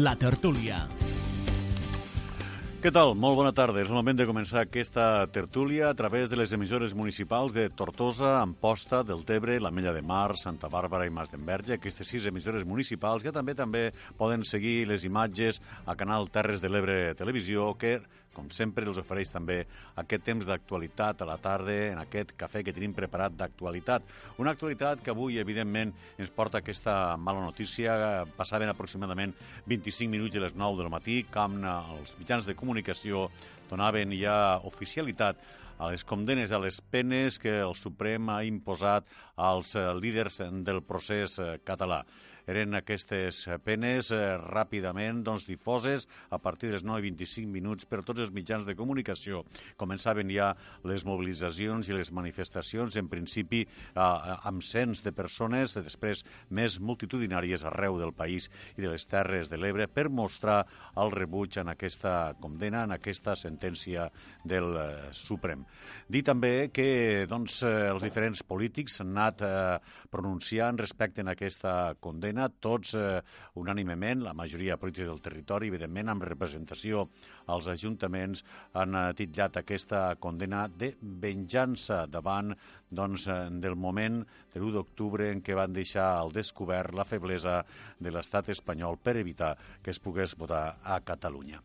La tertúlia. Què tal? Molt bona tarda. És el moment de començar aquesta tertúlia a través de les emissores municipals de Tortosa, Amposta, Deltebre, la Mella de Mar, Santa Bàrbara i Mas d'Enverge. Aquestes sis emissores municipals que també també poden seguir les imatges a Canal Terres de l'Ebre Televisió, que com sempre, els ofereix també aquest temps d'actualitat a la tarda, en aquest cafè que tenim preparat d'actualitat. Una actualitat que avui, evidentment, ens porta aquesta mala notícia. Passaven aproximadament 25 minuts de les 9 del matí, quan els mitjans de comunicació donaven ja oficialitat a les condenes, a les penes que el Suprem ha imposat als líders del procés català eren aquestes penes eh, ràpidament doncs, difoses a partir dels 9.25 minuts per tots els mitjans de comunicació. Començaven ja les mobilitzacions i les manifestacions, en principi eh, amb cents de persones, després més multitudinàries arreu del país i de les Terres de l'Ebre per mostrar el rebuig en aquesta condena, en aquesta sentència del eh, Suprem. Dir també que doncs, eh, els diferents polítics han anat eh, pronunciant respecte a aquesta condena condena, tots eh, unànimement, la majoria política del territori, evidentment amb representació als ajuntaments, han eh, titllat aquesta condena de venjança davant doncs, eh, del moment de l'1 d'octubre en què van deixar al descobert la feblesa de l'estat espanyol per evitar que es pogués votar a Catalunya.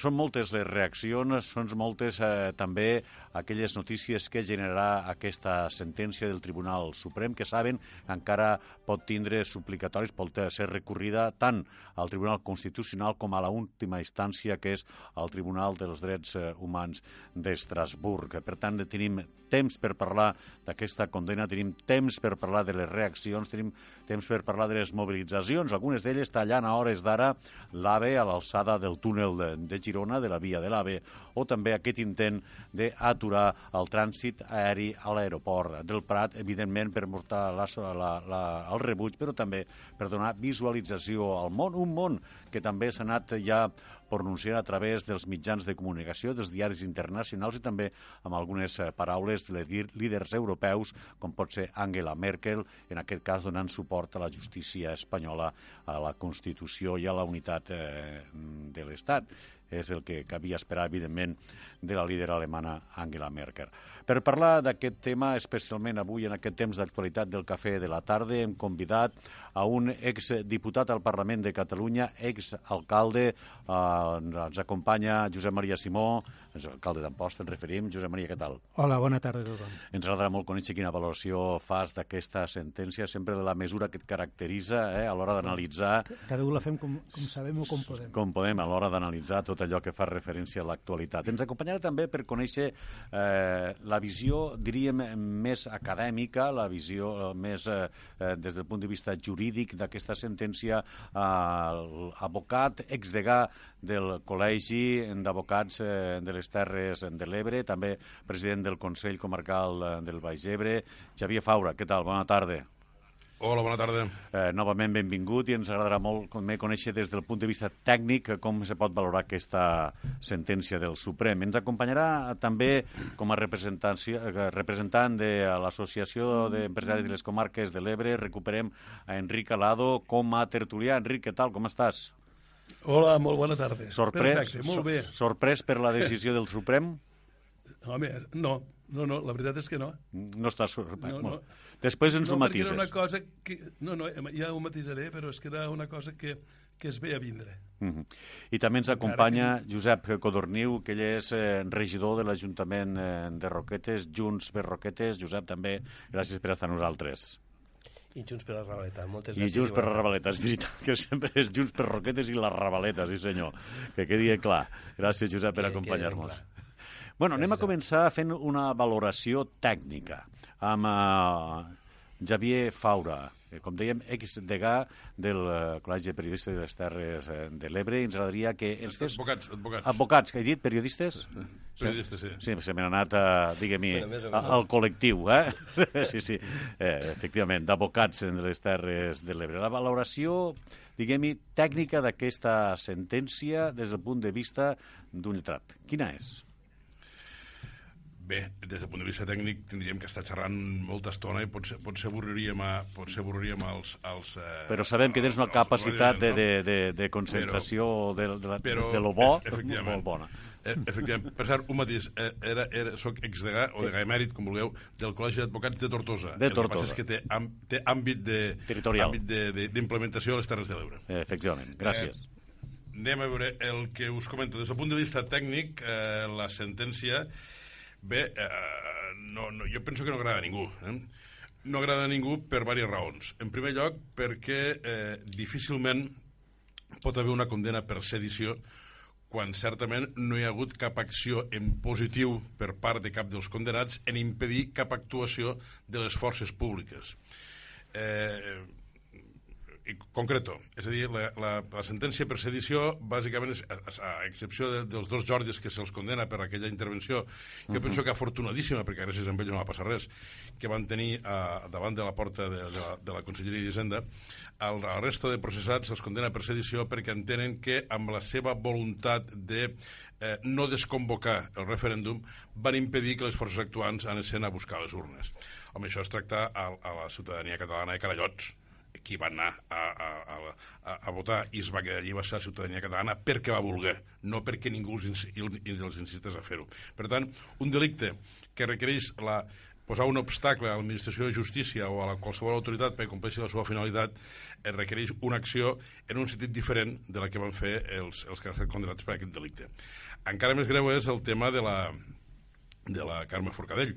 Són moltes les reaccions, són moltes eh, també aquelles notícies que generarà aquesta sentència del Tribunal Suprem, que saben que encara pot tindre suplicatoris, pot ser recorrida tant al Tribunal Constitucional com a la última instància, que és el Tribunal dels Drets eh, Humans d'Estrasburg. Per tant, tenim temps per parlar d'aquesta condena, tenim temps per parlar de les reaccions, tenim temps per parlar de les mobilitzacions, algunes d'elles tallant a hores d'ara l'AVE a l'alçada del túnel de, de Girona de la via de l'AVE, o també aquest intent d'aturar el trànsit aeri a l'aeroport del Prat, evidentment per mostrar la, la, la, el rebuig, però també per donar visualització al món, un món que també s'ha anat ja pronunciant a través dels mitjans de comunicació, dels diaris internacionals i també amb algunes eh, paraules de líders europeus, com pot ser Angela Merkel, en aquest cas donant suport a la justícia espanyola, a la Constitució i a la unitat eh, de l'Estat és el que cabia esperar, evidentment, de la líder alemana Angela Merkel. Per parlar d'aquest tema, especialment avui en aquest temps d'actualitat del Cafè de la Tarda, hem convidat a un exdiputat al Parlament de Catalunya, exalcalde, eh, ens acompanya Josep Maria Simó, és alcalde d'Amposta, ens referim. Josep Maria, què tal? Hola, bona tarda a tothom. Ens agradarà molt conèixer quina valoració fas d'aquesta sentència, sempre de la mesura que et caracteritza eh, a l'hora d'analitzar... Cada un la fem com, com sabem o com podem. Com podem, a l'hora d'analitzar tot allò que fa referència a l'actualitat. Ens acompanyarà també per conèixer eh, la visió, diríem, més acadèmica, la visió eh, més eh, eh, des del punt de vista jurídic d'aquesta sentència, eh, abocat, exdegà del Col·legi d'Advocats eh, de les Terres de l'Ebre, també president del Consell Comarcal del Baix Ebre, Xavier Faura. Què tal? Bona tarda. Hola, bona tarda. Eh, novament benvingut i ens agradarà molt conèixer des del punt de vista tècnic com se pot valorar aquesta sentència del Suprem. Ens acompanyarà també com a representant de l'Associació d'Empresaris de les Comarques de l'Ebre. Recuperem a Enric Alado com a tertulià. Enric, què tal? Com estàs? Hola, molt bona tarda. Sorprès, Perfecte, molt bé. Sorprès per la decisió del Suprem? Home, no, no, no, la veritat és que no. No estàs sorprès. No, no. Després ens no, ho matises. era una cosa que... No, no, ja ho matisaré, però és que era una cosa que, que es ve a vindre. Uh -huh. I també ens acompanya que... Josep Codorniu, que ell és eh, regidor de l'Ajuntament eh, de Roquetes, Junts per Roquetes. Josep, també, gràcies per estar amb nosaltres. I Junts per la Ravaleta. Moltes I gràcies. Junts per la Ravaleta, és veritat que sempre és Junts per Roquetes i la Ravaleta, sí senyor. Que quedi clar. Gràcies, Josep, per acompanyar-nos. Bueno, anem a començar fent una valoració tècnica amb uh, Javier Faura, que, com dèiem, ex-degà del uh, Col·legi de Periodistes de les Terres uh, de l'Ebre. Ens agradaria que ens fes... Advocats, advocats. Advocats, que he dit? Periodistes? Periodistes, sí. Sí, se m'ha anat, uh, digue-m'hi, al, col·lectiu, eh? sí, sí, eh, efectivament, d'advocats en les Terres de l'Ebre. La valoració, diguem-hi, tècnica d'aquesta sentència des del punt de vista d'un lletrat. Quina és? Bé, des del punt de vista tècnic tindríem que estar xerrant molta estona i potser, potser avorriríem, a, potser avorriríem als... als eh, Però sabem que tens una capacitat de, de, de, de concentració de, de, la- Però, de lo bo molt bona. Eh, efectivament. Per cert, un matís. Eh, era, era, soc exdegà, o degà emèrit, com vulgueu, del Col·legi d'Advocats de Tortosa. De El que Tortosa. passa és que té, am, té àmbit de Territorial. àmbit de- de- d'implementació a les Terres de l'Ebre. Eh, Efectivament, gràcies. Anem a veure el que us comento. Des del punt de vista tècnic, eh, la sentència, bé, eh, no, no, jo penso que no agrada a ningú. Eh? No agrada a ningú per diverses raons. En primer lloc, perquè eh, difícilment pot haver una condena per sedició quan certament no hi ha hagut cap acció en positiu per part de cap dels condenats en impedir cap actuació de les forces públiques. Eh, i concreto, és a dir, la, la, la sentència per sedició bàsicament és, a, a excepció de, dels dos Jordis que se'ls condena per aquella intervenció, jo penso que afortunadíssima, perquè gràcies a ells no va passar res, que van tenir a, davant de la porta de, de, la, de la Conselleria d'Hisenda, el, el resto de processats se'ls condena per sedició perquè entenen que amb la seva voluntat de eh, no desconvocar el referèndum van impedir que les forces actuants anessin a buscar les urnes. Home, això es tracta a, a la ciutadania catalana de Carallots, qui va anar a, a, a, a votar i es va quedar allí va ser la ciutadania catalana perquè va voler, no perquè ningú els, els, els insistés a fer-ho. Per tant, un delicte que requereix la, posar un obstacle a l'administració de justícia o a la qualsevol autoritat per compleixi la seva finalitat eh, requereix una acció en un sentit diferent de la que van fer els, els que han estat condenats per aquest delicte. Encara més greu és el tema de la, de la Carme Forcadell.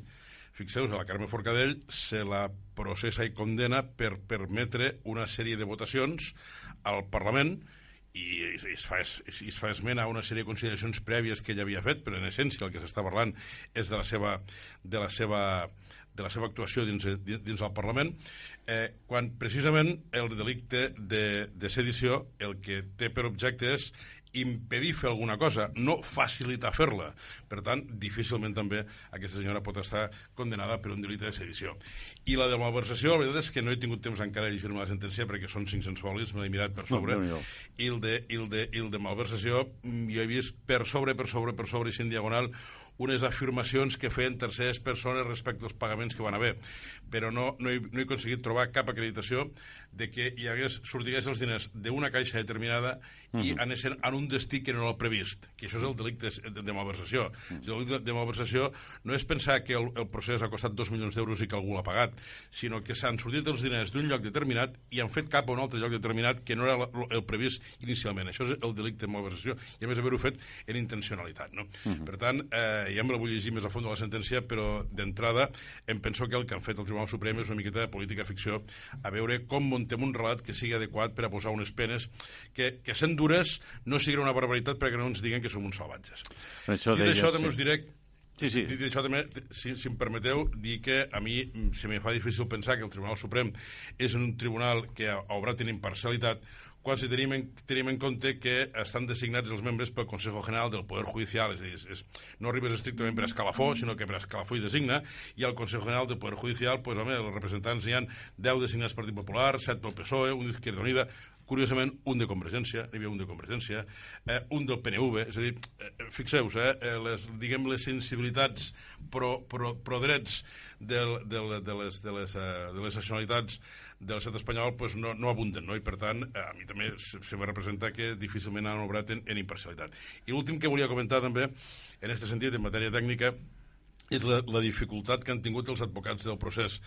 Fixeu-vos, a la Carme Forcadell se la processa i condena per permetre una sèrie de votacions al Parlament i es, fa, es, es fa esment a una sèrie de consideracions prèvies que ella havia fet, però en essència el que s'està parlant és de la seva, de la seva, de la seva actuació dins, dins el Parlament, eh, quan precisament el delicte de, de sedició el que té per objecte és impedir fer alguna cosa, no facilitar fer-la. Per tant, difícilment també aquesta senyora pot estar condenada per un delicte de sedició. I la de malversació, la veritat és que no he tingut temps encara de llegir-me la sentència perquè són 500 folis, me l'he mirat per sobre. Déu-n'hi-do. I el de, i el de, i el de malversació, mm, jo he vist per sobre, per sobre, per sobre, i sin diagonal, unes afirmacions que feien terceres persones respecte als pagaments que van haver. Però no, no, he, no he aconseguit trobar cap acreditació de que hi hagués, sortigués els diners d'una caixa determinada i anessin en un destí que no l'ha previst, que això és el delicte de, de malversació. El delicte de malversació no és pensar que el, el procés ha costat dos milions d'euros i que algú l'ha pagat, sinó que s'han sortit els diners d'un lloc determinat i han fet cap a un altre lloc determinat que no era la- el previst inicialment. Això és el delicte de malversació i a més haver-ho fet en intencionalitat. No? Per tant, eh, ja me la vull llegir més a fons de la sentència, però d'entrada em penso que el que han fet el Tribunal Suprem és una miqueta de política ficció a veure com montem un relat que sigui adequat per a posar unes penes que, que sent dures no siguin una barbaritat perquè no ens diguen que som uns salvatges. Això Dit deies, això, també sí. us diré Sí, sí. Dit això també, si, si em permeteu, dir que a mi mm, se me fa difícil pensar que el Tribunal Suprem és un tribunal que haurà tenir imparcialitat quan si tenim en, tenim en compte que estan designats els membres pel Consejo General del Poder Judicial, és a dir, és, no arribes estrictament per escalafó, sinó que per escalafó i designa, i al Consejo General del Poder Judicial, pues, home, els representants hi han 10 designats pel Partit Popular, 7 pel PSOE, un d'Izquierda Unida, curiosament, un de Convergència, n'hi havia un de Convergència, eh, un del PNV, és a dir, eh, fixeu-vos, eh, eh, les, diguem, les sensibilitats pro, pro, pro drets del, del, de, les, de, les, eh, de les nacionalitats de l'estat espanyol pues, no, no abunden, no? i per tant, eh, a mi també se, se me representa que difícilment han obrat en, en imparcialitat. I l'últim que volia comentar també, en aquest sentit, en matèria tècnica, és la, la dificultat que han tingut els advocats del procés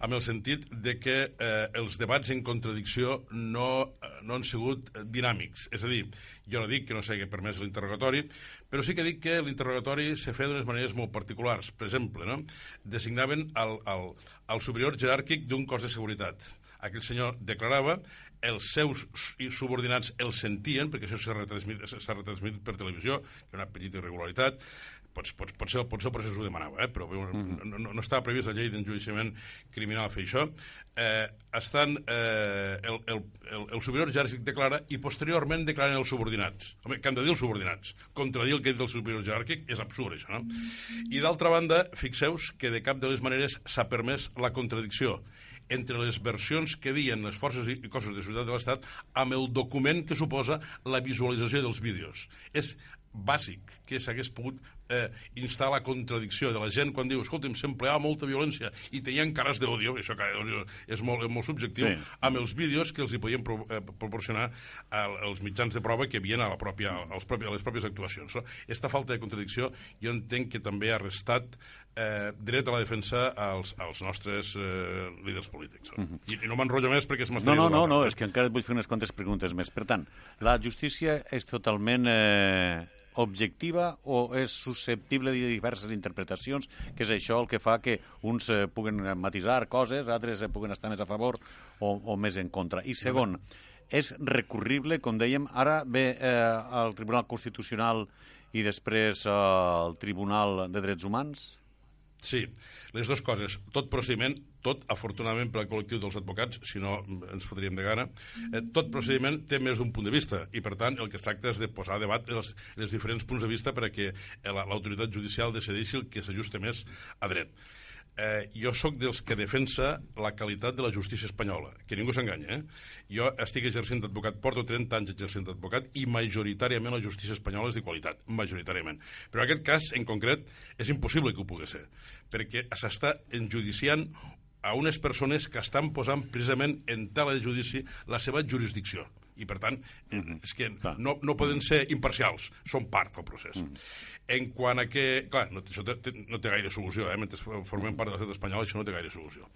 amb el sentit de que eh, els debats en contradicció no, eh, no han sigut dinàmics. És a dir, jo no dic que no sigui permès l'interrogatori, però sí que dic que l'interrogatori se feia d'unes maneres molt particulars. Per exemple, no? designaven el, el, el superior jeràrquic d'un cos de seguretat. Aquell senyor declarava, els seus su- subordinats el sentien, perquè això s'ha retransmit, s'ha retransmit per televisió, que una petita irregularitat, pot, pot, pot, ser, pot ser el procés ho demanava, eh? però no, no, no estava previst la llei d'enjudiciament criminal fer això. Eh, estan, eh, el, el, el, el superior jeràrquic declara i posteriorment declaren els subordinats. Home, que han de dir els subordinats. Contradir el que ha dit el superior jeràrquic és absurd, això, no? I d'altra banda, fixeu-vos que de cap de les maneres s'ha permès la contradicció entre les versions que diuen les forces i cossos de seguretat de l'Estat amb el document que suposa la visualització dels vídeos. És bàsic que s'hagués pogut eh, instar la contradicció de la gent quan diu, escolta'm, s'empleava molta violència i tenien cares d'odio, això que és molt, molt subjectiu, Sí. amb els vídeos que els hi podien pro, eh, proporcionar el, els mitjans de prova que havien a, la pròpia, als propi, a les pròpies actuacions. No? Esta falta de contradicció jo entenc que també ha restat eh, dret a la defensa als, als nostres eh, líders polítics. No? I, I no m'enrotllo més perquè es No, no, no, no, és que encara et vull fer unes quantes preguntes més. Per tant, la justícia és totalment eh, objectiva o és susceptible de diverses interpretacions, que és això el que fa que uns eh, puguen matisar coses, altres eh, puguen estar més a favor o, o més en contra. I segon, és recurrible, com dèiem, ara ve eh, al Tribunal Constitucional i després eh, al Tribunal de Drets Humans? Sí, les dues coses. Tot procediment, tot, afortunadament per al col·lectiu dels advocats, si no ens fotríem de gana, eh, tot procediment té més d'un punt de vista i, per tant, el que es tracta és de posar a debat els, els diferents punts de vista perquè eh, la- l'autoritat judicial decideixi el que s'ajuste més a dret. Eh, jo sóc dels que defensa la qualitat de la justícia espanyola, que ningú s'enganya, eh? Jo estic exercint d'advocat, porto 30 anys exercint d'advocat i majoritàriament la justícia espanyola és de qualitat, majoritàriament. Però en aquest cas, en concret, és impossible que ho pugui ser, perquè s'està enjudiciant a unes persones que estan posant precisament en tela de judici la seva jurisdicció. I, per tant, és que Clar. no, no poden ser imparcials, són part del procés. En quant a que... Clar, no, això té, té, no té gaire solució, eh? mentre formem part de l'estat espanyol això no té gaire solució.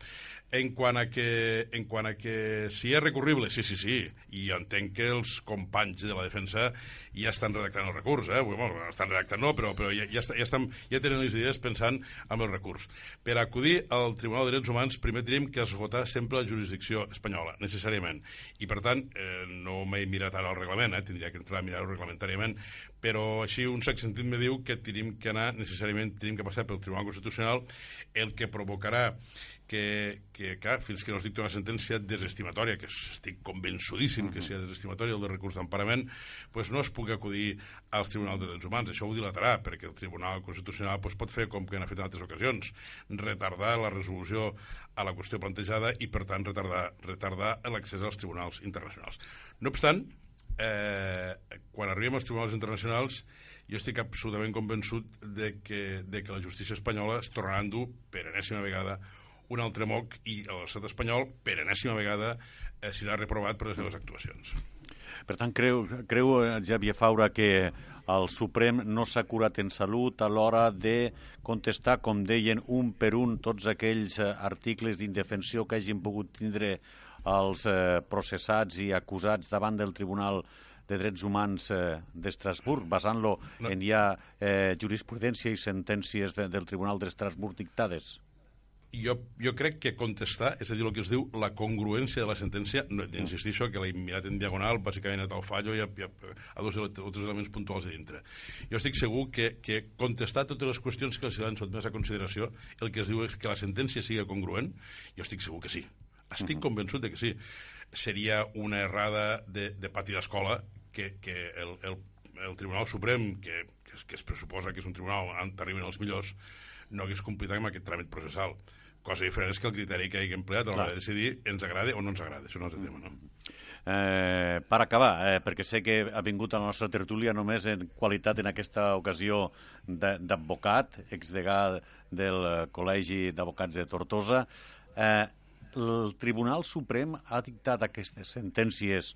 En quant a que, en quant a que si és recurrible, sí, sí, sí, i entenc que els companys de la defensa ja estan redactant el recurs, eh? Bueno, estan redactant no, però, però ja, ja, està, ja, estan, ja tenen les idees pensant en el recurs. Per acudir al Tribunal de Drets Humans primer tenim que esgotar sempre la jurisdicció espanyola, necessàriament. I, per tant, eh, no m'he mirat ara el reglament, eh? tindria que entrar a mirar-ho reglamentàriament, però així un sec sentit me diu que tenim que anar, necessàriament tenim que passar pel Tribunal Constitucional, el que provocarà que, que clar, fins que no es dicta una sentència desestimatòria, que estic convençudíssim que sia desestimatòria el de recurs d'emparament, pues no es pugui acudir als tribunals de drets humans. Això ho dilatarà, perquè el Tribunal Constitucional pues, pot fer com que n'ha fet en altres ocasions, retardar la resolució a la qüestió plantejada i, per tant, retardar, retardar l'accés als tribunals internacionals. No obstant, eh, quan arribem als tribunals internacionals jo estic absolutament convençut de que, de que la justícia espanyola es tornarà a endur per enèsima vegada un altre moc i l'estat espanyol per enèsima vegada eh, serà reprovat per les seves actuacions. Per tant, creu, creu eh, Xavier Faura, que el Suprem no s'ha curat en salut a l'hora de contestar, com deien, un per un tots aquells eh, articles d'indefensió que hagin pogut tindre els eh, processats i acusats davant del Tribunal de Drets Humans eh, d'Estrasburg, basant-lo No. en ja eh, jurisprudència i sentències de, del Tribunal d'Estrasburg dictades? Jo, jo crec que contestar, és a dir, el que es diu la congruència de la sentència, no, insistixo que l'he mirat en diagonal, bàsicament a tal fallo i a, a, a dos, ele- altres elements puntuals de dintre. Jo estic segur que, que contestar totes les qüestions que els han sotmès a consideració, el que es diu és que la sentència sigui congruent, jo estic segur que sí. Estic convençut de que sí. Seria una errada de, de pati d'escola que, que el, el, el Tribunal Suprem, que, que, es, que es pressuposa que és un tribunal on arriben els millors, no hagués complit amb aquest tràmit processal. Cosa diferent és que el criteri que hagi empleat a l'hora de decidir ens agrada o no ens agrada. Això no és el tema, no? Eh, per acabar, eh, perquè sé que ha vingut a la nostra tertúlia només en qualitat en aquesta ocasió d'advocat, exdegà del Col·legi d'Advocats de Tortosa, eh, el Tribunal Suprem ha dictat aquestes sentències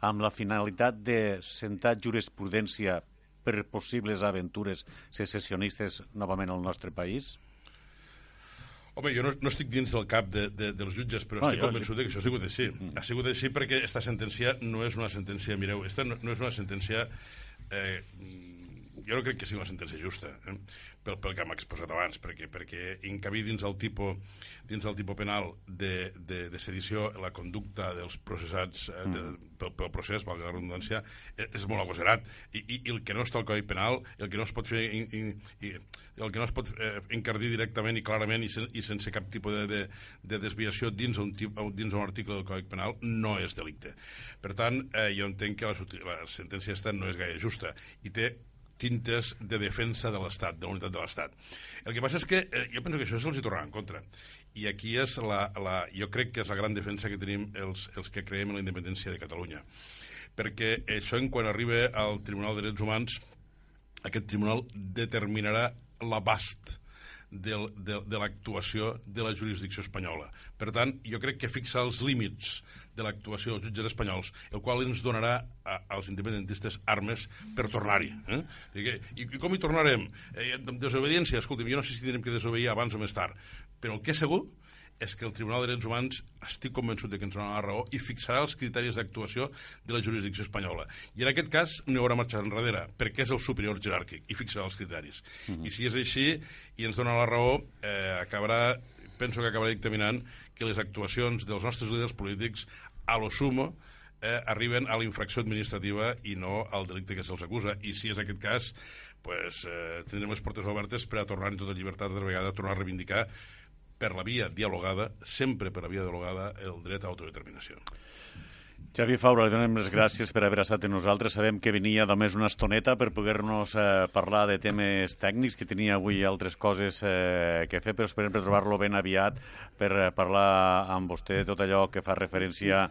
amb la finalitat de sentar jurisprudència per possibles aventures secessionistes novament al nostre país? Home, jo no, no estic dins del cap de, de, dels jutges, però No, estic convençut de que això ha sigut així. Ha sigut així perquè aquesta sentència no és una sentència... Mireu, esta no, no és una sentència... Eh, jo no crec que sigui una sentència justa, eh? pel, pel que hem exposat abans, perquè, perquè encabir dins el tipus, dins del tipus penal de, de, de sedició la conducta dels processats eh, de, pel, pel procés, valga la redundància, és, és molt agosarat. I, i, I el que no està al Codi Penal, el que no es pot fer... I, i, i, el que no es pot eh, encardir directament i clarament i, sen, i sense cap tipus de, de, de desviació dins un, tip, dins un article del Codi Penal no és delicte. Per tant, eh, jo entenc que la, la sentència esta no és gaire justa i té tintes de defensa de l'Estat, de la unitat de l'Estat. El que passa és que eh, jo penso que això se'ls tornarà en contra. I aquí és la, la, jo crec que és la gran defensa que tenim els, els que creiem en la independència de Catalunya. Perquè això, en quan arriba al Tribunal de Drets Humans, aquest tribunal determinarà l'abast del, de, de l'actuació de la jurisdicció espanyola. Per tant, jo crec que fixa els límits de l'actuació dels jutges espanyols, el qual ens donarà a, als independentistes armes per tornar-hi. Eh? I, I com hi tornarem? Eh, desobediència, escolta'm, jo no sé si tindrem que desobeir abans o més tard, però el que és segur és que el Tribunal de Drets Humans estic convençut de que ens donarà la raó i fixarà els criteris d'actuació de la jurisdicció espanyola. I en aquest cas no hi haurà marxa enrere, perquè és el superior jeràrquic i fixarà els criteris. Uh -huh. I si és així i ens dona la raó, eh, acabarà, penso que acabarà dictaminant que les actuacions dels nostres líders polítics a lo sumo eh, arriben a la infracció administrativa i no al delicte que se'ls acusa. I si és aquest cas, pues, eh, tindrem les portes obertes per a tornar en tota llibertat de vegada a tornar a reivindicar per la via dialogada, sempre per la via dialogada, el dret a autodeterminació. Javi Faura, li donem les gràcies per haver estat amb nosaltres. Sabem que venia només una estoneta per poder-nos eh, parlar de temes tècnics, que tenia avui altres coses eh, que fer, però esperem per trobar-lo ben aviat per eh, parlar amb vostè tot allò que fa referència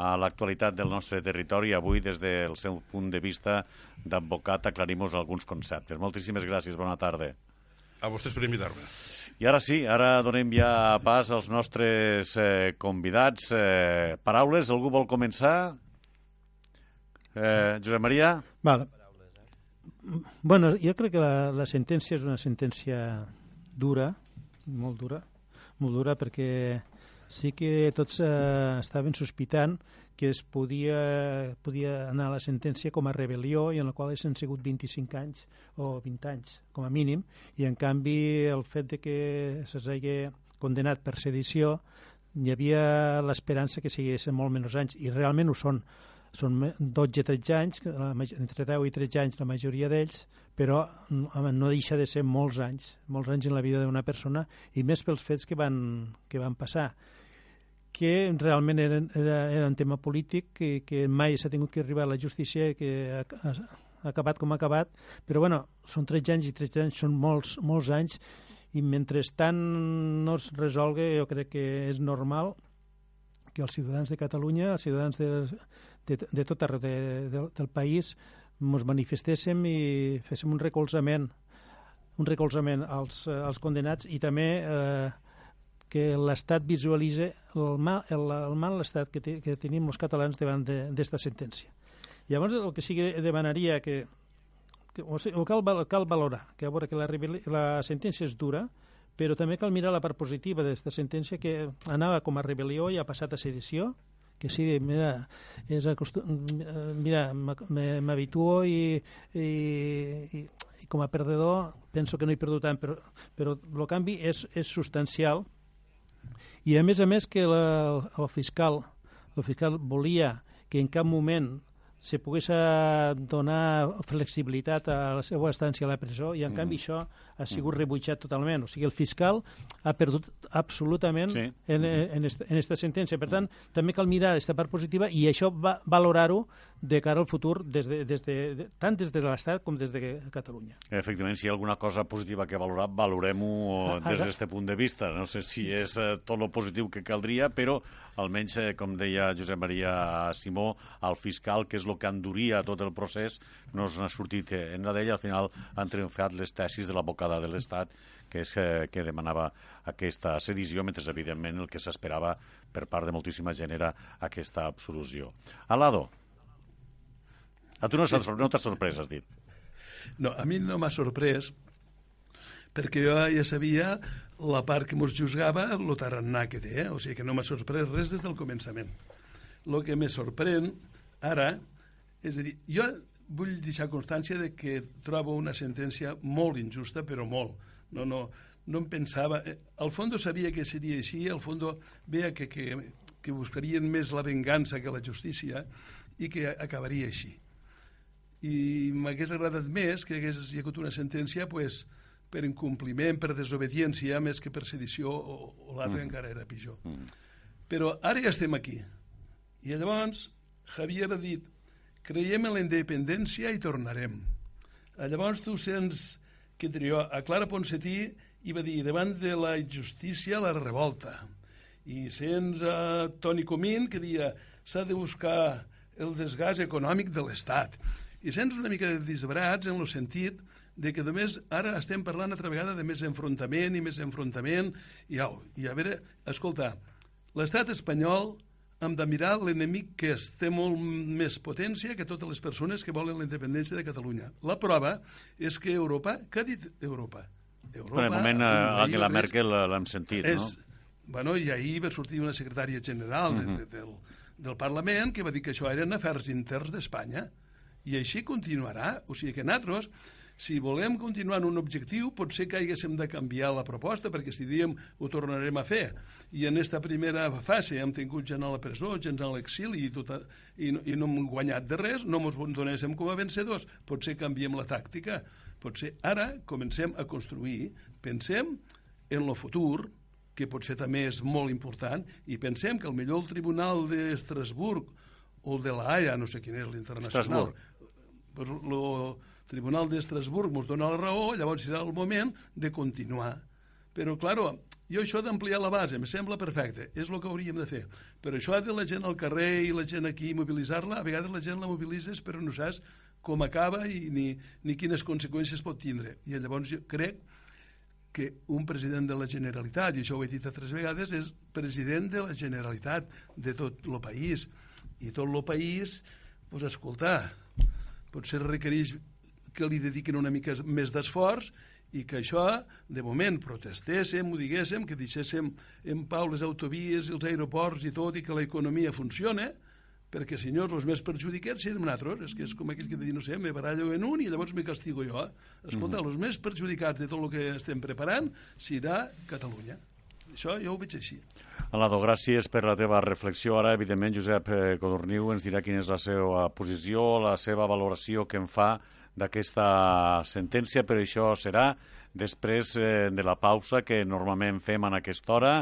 a l'actualitat del nostre territori. Avui, des del seu punt de vista d'advocat, aclarim-nos alguns conceptes. Moltíssimes gràcies, bona tarda. A vostès per invitar-me. I ara sí, ara donem ja pas als nostres eh, convidats. Eh, paraules, algú vol començar? Eh, Josep Maria? Val. Bueno, jo crec que la, la sentència és una sentència dura, molt dura, molt dura perquè sí que tots eh, estaven sospitant que es podia, podia anar a la sentència com a rebel·lió i en la qual han sigut 25 anys o 20 anys, com a mínim, i en canvi el fet de que s'hagi condenat per sedició hi havia l'esperança que siguessin molt menys anys, i realment ho són. Són 12-13 anys, entre 10 i 13 anys la majoria d'ells, però no deixa de ser molts anys, molts anys en la vida d'una persona, i més pels fets que van, que van passar que realment era, era, era un tema polític que, que mai s'ha tingut que arribar a la justícia que ha, ha, ha acabat com ha acabat, però bueno, són 13 anys i 13 anys són molts, molts anys. I mentrestant no es resolgui jo crec que és normal que els ciutadans de Catalunya, els ciutadans de, de, de tot arreu de, de, del país ens manifestéssim i féssim un recolzament un recolzament als, als condenats i també eh, que l'Estat visualitza el mal, el, el mal estat que, te, que tenim els catalans davant d'esta de, sentència. Llavors, el que sí que demanaria que, que o, sigui, cal, cal valorar, que a veure que la, la sentència és dura, però també cal mirar la part positiva d'aquesta sentència que anava com a rebel·lió i ha passat a sedició, que sí, mira, és mira m'habituo i, i, i, i com a perdedor penso que no he perdut tant, però, però el canvi és, és substancial i a més a més que la, el fiscal el fiscal volia que en cap moment se pogués donar flexibilitat a la seva estància a la presó i en mm. canvi això ha sigut rebutjat totalment. O sigui, el fiscal ha perdut absolutament sí. en, en, esta, en esta sentència. Per tant, també cal mirar aquesta part positiva i això va valorar-ho de cara al futur des de, des de, de, tant des de l'Estat com des de Catalunya. Efectivament, si hi ha alguna cosa positiva que valorar, valorem-ho ah, des d'aquest punt de vista. No sé si és eh, tot el positiu que caldria, però almenys, eh, com deia Josep Maria Simó, el fiscal, que és el que enduria tot el procés, no s'ha sortit en la d'ella. Al final han triomfat les tesis de l'advocada de l'Estat, que és eh, que demanava aquesta sedició, mentre, evidentment, el que s'esperava per part de moltíssima gent era aquesta absolució. Alado, a tu no no sorprès, has dit. No, a mi no m'ha sorprès perquè jo ja sabia la part que mos juzgava el tarannà que té, eh? o sigui que no m'ha sorprès res des del començament. El que me sorprèn ara, és a dir, jo vull deixar constància de que trobo una sentència molt injusta, però molt. No, no, no em pensava... Eh, al fons sabia que seria així, al fons veia que, que, que buscarien més la vengança que la justícia i que acabaria així. I m'hagués agradat més que hagués hi hagut una sentència pues, per incompliment, per desobediència, més que per sedició, o, o l'altre mm. encara era pitjor. Mm. Però ara ja estem aquí. I llavors Javier ha dit creiem en la independència i tornarem. Llavors tu sents que trió a Clara Ponsatí i va dir davant de la injustícia la revolta. I sents a Toni Comín que dia s'ha de buscar el desgast econòmic de l'Estat. I sents una mica disbarats en el sentit de que només ara estem parlant altra vegada de més enfrontament i més enfrontament i, au, i a veure, escolta, l'estat espanyol hem de mirar l'enemic que és, té molt més potència que totes les persones que volen la independència de Catalunya. La prova és que Europa, què ha dit Europa? Europa, en el moment Angela Merkel l'hem sentit, és, no? Bueno, i ahir va sortir una secretària general uh -huh. de, de, del, del Parlament que va dir que això eren afers interns d'Espanya i així continuarà. O sigui que nosaltres si volem continuar en un objectiu, potser que haguéssim de canviar la proposta, perquè si diem ho tornarem a fer, i en aquesta primera fase hem tingut gent a la presó, gent a l'exili, i, tot, i, no, i no hem guanyat de res, no ens donéssim com a vencedors, potser canviem la tàctica. Potser ara comencem a construir, pensem en el futur, que potser també és molt important, i pensem que el millor el Tribunal d'Estrasburg o el de la Haia, no sé quin és l'internacional, pues, lo, Tribunal d'Estrasburg ens dona la raó, llavors serà el moment de continuar. Però, claro, jo això d'ampliar la base em sembla perfecte, és el que hauríem de fer. Però això de la gent al carrer i la gent aquí mobilitzar-la, a vegades la gent la mobilitzes però no saps com acaba i ni, ni quines conseqüències pot tindre. I llavors jo crec que un president de la Generalitat, i això ho he dit altres vegades, és president de la Generalitat de tot el país. I tot el país, doncs, escoltar, potser requereix que li dediquen una mica més d'esforç i que això, de moment, protestéssim, ho diguéssim, que deixéssim en pau les autovies i els aeroports i tot i que l'economia funcione, perquè, senyors, els més perjudicats serem nosaltres, és que és com aquell que dir, no sé, me barallo en un i llavors me castigo jo. Escolta, mm -hmm. els més perjudicats de tot el que estem preparant serà Catalunya. Això jo ho veig així. Alado, gràcies per la teva reflexió. Ara, evidentment, Josep eh, Codorniu ens dirà quina és la seva posició, la seva valoració que en fa d'aquesta sentència, però això serà després eh, de la pausa que normalment fem en aquesta hora,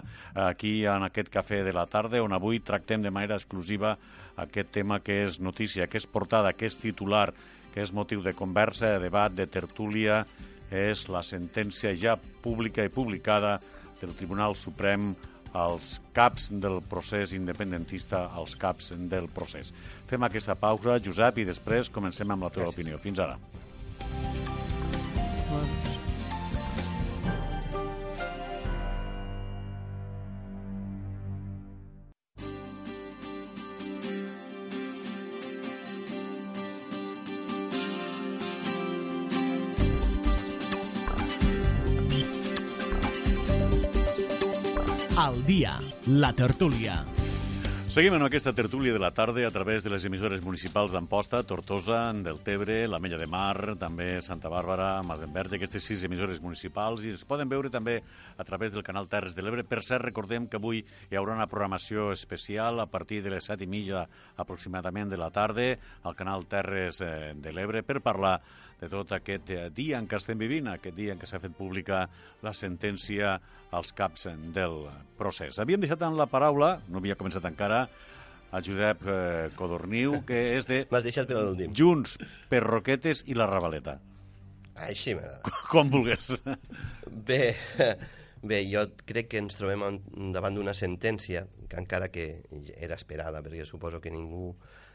aquí en aquest cafè de la tarda, on avui tractem de manera exclusiva aquest tema que és notícia, que és portada, que és titular, que és motiu de conversa, de debat, de tertúlia, és la sentència ja pública i publicada del Tribunal Suprem als caps del procés independentista, als caps del procés. Fem aquesta pausa, Josep, i després comencem amb la teva Gràcies. opinió. Fins ara. Al dia, la tertúlia. Seguim en aquesta tertúlia de la tarda a través de les emissores municipals d'Amposta, Tortosa, Deltebre, la Mella de Mar, també Santa Bàrbara, Masdenverge, aquestes sis emissores municipals, i es poden veure també a través del canal Terres de l'Ebre. Per cert, recordem que avui hi haurà una programació especial a partir de les set i mitja aproximadament de la tarda al canal Terres eh, de l'Ebre per parlar de tot aquest eh, dia en què estem vivint, aquest dia en què s'ha fet pública la sentència als caps del procés. Havíem deixat en la paraula, no havia començat encara, a Josep eh, Codorniu, que és de... M'has deixat per l'últim. Junts, per Roquetes i la Ravaleta. Així m'agrada. Com vulgues. Bé, bé, jo crec que ens trobem davant d'una sentència que encara que era esperada, perquè suposo que ningú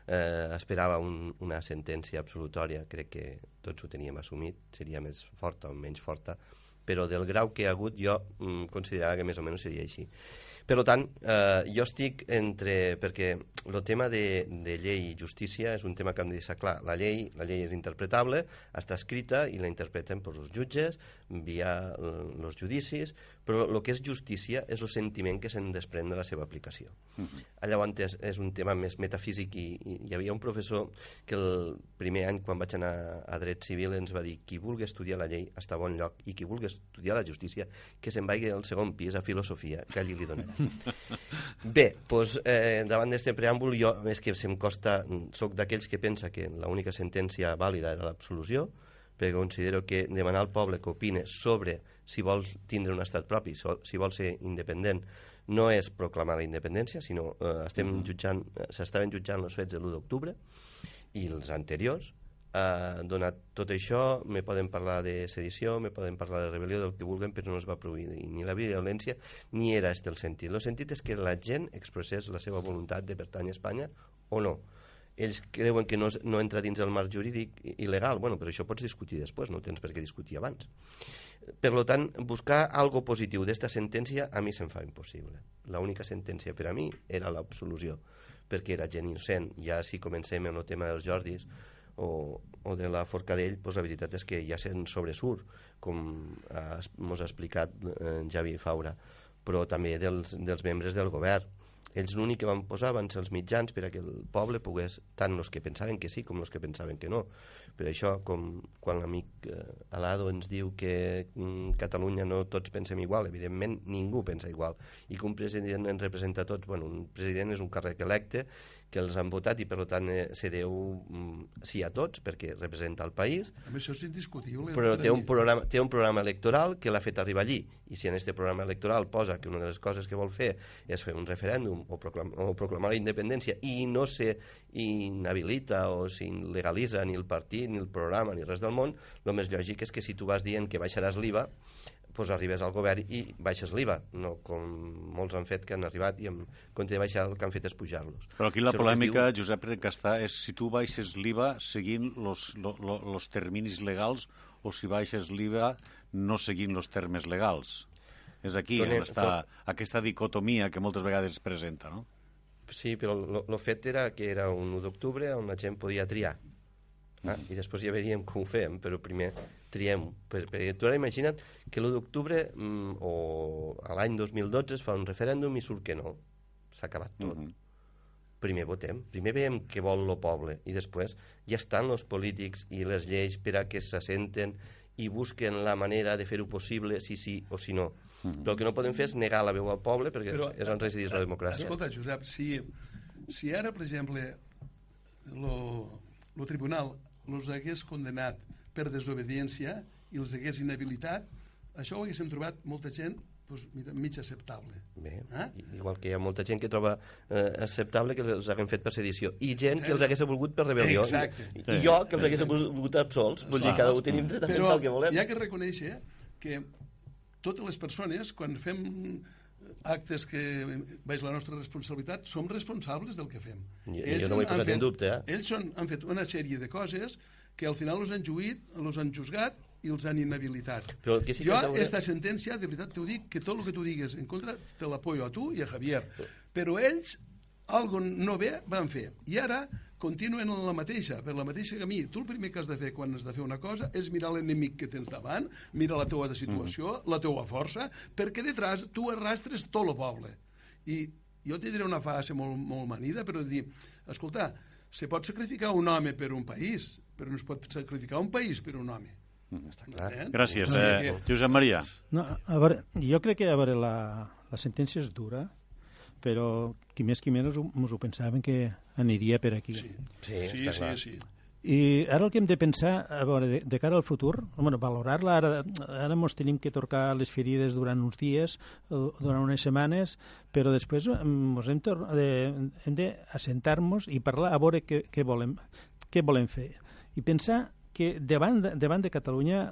eh, esperava un, una sentència absolutòria, crec que tots ho teníem assumit, seria més forta o menys forta, però del grau que ha hagut jo mm, considerava que més o menys seria així. Per tant, eh, jo estic entre... perquè el tema de, de llei i justícia és un tema que hem de deixar clar. La llei, la llei és interpretable, està escrita i la interpreten per els jutges via els eh, judicis, però el que és justícia és el sentiment que se'n desprèn de la seva aplicació. Uh -huh. Llavors és, és un tema més metafísic i, i hi havia un professor que el primer any quan vaig anar a dret civil ens va dir qui vulgui estudiar la llei està a bon lloc i qui vulgui estudiar la justícia que se'n vagi al segon pis a filosofia que allí li donarà. Bé, doncs, eh, davant d'aquest preàmbul jo, més que se'm costa, sóc d'aquells que pensa que l'única sentència vàlida era l'absolució, perquè considero que demanar al poble que opine sobre si vol tindre un estat propi, si vol ser independent, no és proclamar la independència, sinó eh, estem mm -hmm. jutjant, eh, s'estaven jutjant els fets de l'1 d'octubre i els anteriors. Eh, donat tot això, me poden parlar de sedició, me poden parlar de rebel·lió, del que vulguin, però no es va produir ni la violència ni era este el sentit. El sentit és que la gent expressés la seva voluntat de pertany a Espanya o no ells creuen que no, no entra dins el marc jurídic i- legal. Bueno, però això pots discutir després, no tens per què discutir abans. Per lo tant, buscar algo positiu d'esta sentència a mi se'm fa impossible. L'única sentència per a mi era l'absolució, perquè era gent innocent. Ja si comencem amb el tema dels Jordis o, o de la Forcadell, doncs la veritat és que ja se'n sobresurt, com ha, mos ha explicat eh, Javi Faura, però també dels, dels membres del govern. Ells l'únic que van posar van ser els mitjans per a que el poble pogués, tant els que pensaven que sí com els que pensaven que no. Per això, com quan l'amic eh, Alado ens diu que mm, Catalunya no tots pensem igual, evidentment ningú pensa igual, i que un president ens representa a tots, bueno, un president és un càrrec electe que els han votat i per tant eh, se deu mm, sí a tots perquè representa el país Amb això és indiscutible. però té un, programa, té un programa electoral que l'ha fet arribar allí i si en aquest programa electoral posa que una de les coses que vol fer és fer un referèndum o, proclam o proclamar la independència i no se inhabilita o s'il·legalitza ni el partit, ni el programa, ni res del món, el més lògic és que si tu vas dient que baixaràs l'IVA doncs arribes al govern i baixes l'IVA, no com molts han fet que han arribat i en compte de baixar el que han fet és pujar-los. Però aquí la Això polèmica, diu- Josep Recastà, és si tu baixes l'IVA seguint els terminis legals o si baixes l'IVA no seguint els termes legals. És aquí on Donem- està aquesta dicotomia que moltes vegades es presenta, no? Sí, però el fet era que era un 1 d'octubre on la gent podia triar. Ah, I després ja veríem com ho fem, però primer triem. Per, perquè tu ara imagina't que l'1 d'octubre mm, o a l'any 2012 es fa un referèndum i surt que no. S'ha acabat tot. Mhm. Primer votem, primer veiem què vol el poble i després ja estan els polítics i les lleis per a que s'assenten i busquen la manera de fer-ho possible si sí o si no. Però el que no podem fer és negar la veu al poble perquè Però, és on resideix la democràcia. Escolta, Josep, si, si ara, per exemple, el tribunal els hagués condenat per desobediència i els hagués inhabilitat, això ho haguéssim trobat molta gent doncs, mig acceptable. Bé, Eh? igual que hi ha molta gent que troba eh, acceptable que els haguem fet per sedició i gent que els hagués volgut per rebel·lió Exacte. I, i jo que els hagués volgut absolts vull dir, cada un tenim dret a Però pensar el que volem hi ha que reconèixer que totes les persones, quan fem actes que veig la nostra responsabilitat, som responsables del que fem. Jo- jo no ho he han posat en fet- dubte, eh? Ells són, han fet una sèrie de coses que al final els han juït, els han juzgat i els han inhabilitat. Però que sí que jo, aquesta sentència, de veritat t'ho dic, que tot el que tu digues en contra te l'apoyo a tu i a Javier. Però ells, algo no bé, van fer. I ara continuen en la mateixa, per la mateixa camí. Tu el primer que has de fer quan has de fer una cosa és mirar l'enemic que tens davant, mira la teua situació, Mm. la teua força, perquè detrás tu arrastres tot el poble. I jo te diré una frase molt, molt manida, però dir, escolta, se pot sacrificar un home per un país, però no es pot sacrificar un país per un home. Està clar. Eh? Gràcies, eh, que- Josep Maria. No, a veure, jo crec que a veure, la, la sentència és dura, però qui més qui menys ho- mos ho pensaven que aniria per aquí. Sí, Sí, sí, està sí, clar. sí. I ara el que hem de pensar, a veure, de, de cara al futur, bueno, valorar-la, ara, ara ens tenim que torcar les ferides durant uns dies, durant unes setmanes, però després ens hem, de, hem d'assentar-nos i parlar a veure què, què, volem, què volem fer. I pensar que davant de, davant de Catalunya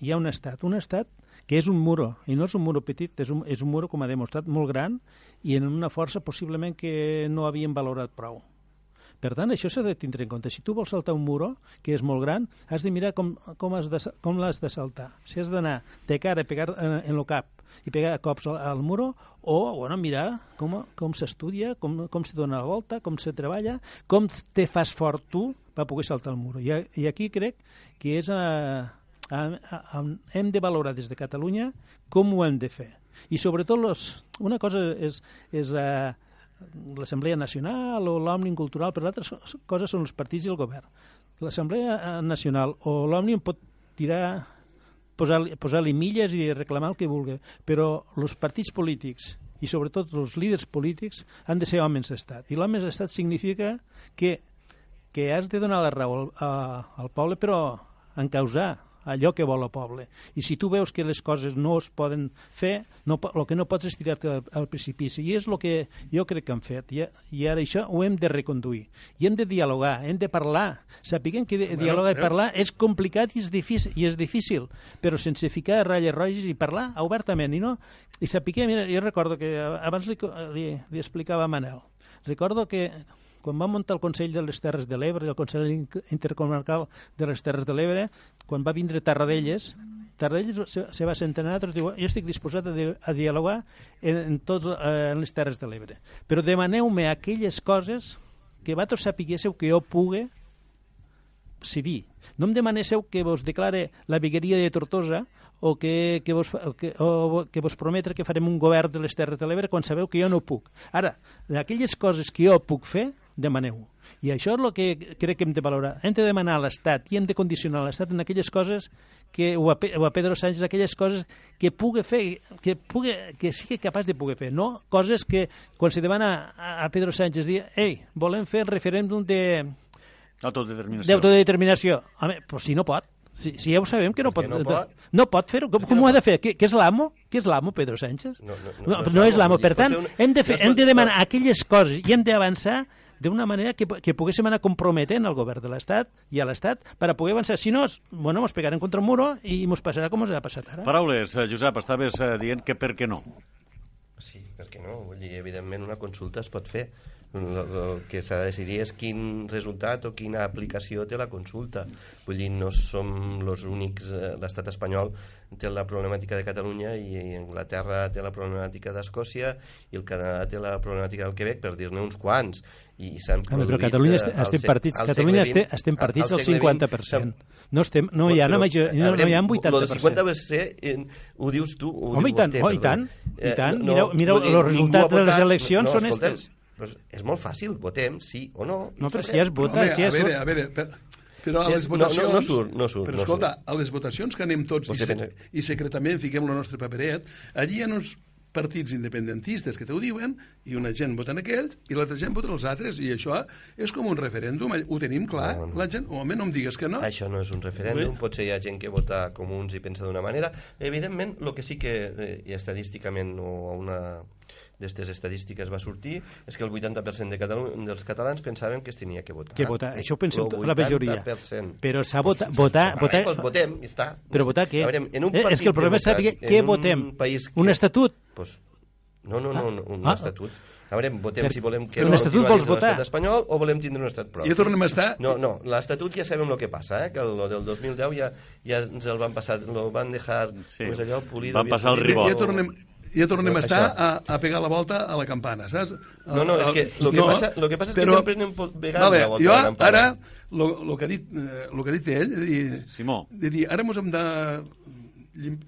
hi ha un estat, un estat que és un muro, i no és un muro petit, és un, és un muro, com ha demostrat, molt gran i en una força possiblement que no havien valorat prou. Per tant, això s'ha de tindre en compte. Si tu vols saltar un muro, que és molt gran, has de mirar com, com, has de, com l'has de saltar. Si has d'anar de cara a pegar en, en el cap i pegar cops al, al muro, o bueno, mirar com, com s'estudia, com, com se dona la volta, com se treballa, com te fas fort tu per poder saltar el muro. I, i aquí crec que és a, a, a, a, hem de valorar des de Catalunya com ho hem de fer. I sobretot los, una cosa és, és uh, l'Assemblea Nacional o l'Òmnium Cultural, però l'altra cosa són els partits i el govern. L'Assemblea eh, Nacional o l'Òmnium pot tirar posar-li posar milles i reclamar el que vulgui, però els partits polítics i sobretot els líders polítics han de ser homes d'estat. I l'homes d'estat significa que, que has de donar la raó al, a, al poble, però en causar allò que vol el poble. I si tu veus que les coses no es poden fer, no, el que no pots és tirar-te al, al precipici. I és el que jo crec que han fet. I, I ara això ho hem de reconduir. I hem de dialogar, hem de parlar. Sapiguem que Bueno, dialogar i eh? parlar és complicat i és difícil, i és difícil però sense ficar ratlles roges i parlar obertament. I, no, i sapiguem, mira, jo recordo que abans li, li, li explicava a Manel, recordo que quan va muntar el Consell de les Terres de l'Ebre, el Consell Intercomarcal de les Terres de l'Ebre, quan va vindre Tarradellas, Tarradellas se, se va sentar a i diu jo estic disposat a, di a dialogar en, en, tots, eh, en les Terres de l'Ebre, però demaneu-me aquelles coses que vosaltres sapiguéssiu que jo pugui decidir. No em demanéssiu que vos declare la vegueria de Tortosa o que, que, vos, o que, o que vos prometre que farem un govern de les Terres de l'Ebre quan sabeu que jo no puc. Ara, d'aquelles coses que jo puc fer, demaneu-ho. I això és el que crec que hem de valorar. Hem de demanar a l'Estat i hem de condicionar l'Estat en aquelles coses que, o, a, o a Pedro Sánchez, aquelles coses que pugui fer, que, pugui, que sigui capaç de poder fer, no coses que quan se demana a, a Pedro Sánchez dir, ei, volem fer el referèndum de, Autodeterminació. d'autodeterminació. Home, però si no pot. Si, si ja ho sabem que no pot, no pot? no pot fer-ho. Com, com no ho ha de fer? Què, és l'amo? Què és l'amo, Pedro Sánchez? No, no, no, no, no és l'amo, Per tant, hem de, fer, hem de demanar aquelles coses i hem d'avançar d'una manera que, que poguéssim anar comprometent al govern de l'Estat i a l'Estat per a poder avançar. Si no, bueno, mos pegarem contra un muro i mos passarà com ens ha passat ara. Paraules, eh, Josep, estaves eh, dient que per què no. Sí, per què no? Vull dir, evidentment una consulta es pot fer. El, el que s'ha de decidir és quin resultat o quina aplicació té la consulta. Vull dir, no som els únics... eh, L'estat espanyol té la problemàtica de Catalunya i Anglaterra té la problemàtica d'Escòcia i el Canadà té la problemàtica del Quebec, per dir-ne uns quants. I s'han Home, però Catalunya eh, estem, partits, al Catalunya estem, estem partits al al segle XX, 50%. No, estem, no hi ha una major, no, no hi ha un Lo del 80%. 50% eh, ho dius tu, ho Home, diu i tant, vostè, oh, i tant, i Eh, tant. no, Mireu- mireu els resultats de les eleccions són escolteu, estes. Pues és molt fàcil, votem sí o no. No, però si ja es vota, Home, si a ja veure, surt... a veure, per, però a les és- no, no, votacions... no surt, no surt, Però no escolta, a les votacions que anem tots i, Vostè se, pensa- i secretament fiquem el nostre paperet, allí hi ha uns partits independentistes que t'ho diuen i una gent vota en aquells i l'altra gent vota en els altres i això és com un referèndum, ho tenim clar No, no. la gent, home, no em digues que no Això no és un referèndum, Bé. potser hi ha gent que vota com uns i pensa d'una manera. Evidentment, el que sí que eh, i estadísticament o a una d'aquestes estadístiques va sortir és que el 80% de Catalu dels catalans pensaven que es tenia que votar. Que votar, això ho pensem El tota la majoria. 80%. Però s'ha votat... Votar, votar, doncs votem, i està. però votar què? A veure, en un Eh, és que el problema és saber què en un votem. País Un estatut? Pues, no, no, no, no, un Ah. estatut. A veure, votem Per- si volem que però un estatut vols votar? espanyol o volem tindre un estat propi. ja tornem a estar No, no, l'estatut ja sabem el que passa, eh? que el del 2010 ja, ja ens el van passar, lo van dejar, Sí. és allò, pulido. Van passar el ribot. ja tornem, ja tornem a Això. estar a, a pegar la volta a la campana, saps? No, no, és que lo que passa- lo que passa és que sempre anem pegant vale, la volta jo a la campana. ara, lo, lo, que ha dit, eh, lo que ha dit ell, de dir, Simó. de dir, ara mos hem de llim,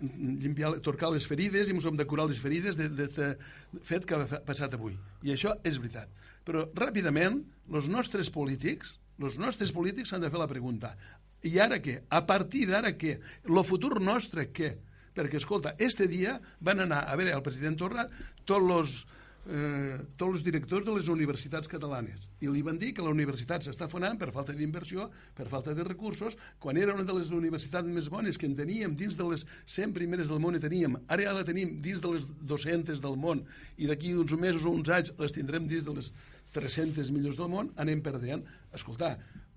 limpiar, torcar les ferides i mos hem de curar les ferides d'aquest fet que ha passat avui. I això és veritat. Però, ràpidament, els nostres polítics, els nostres polítics s'han de fer la pregunta, i ara què? A partir d'ara què? Lo futur nostre què? Perquè, escolta, este dia van anar a veure el president Torra tots els eh, tots els directors de les universitats catalanes i li van dir que la universitat s'està fonant per falta d'inversió, per falta de recursos quan era una de les universitats més bones que en teníem dins de les 100 primeres del món i teníem, ara ja la tenim dins de les 200 del món i d'aquí uns mesos o uns anys les tindrem dins de les 300 millors del món, anem perdent. Escoltar,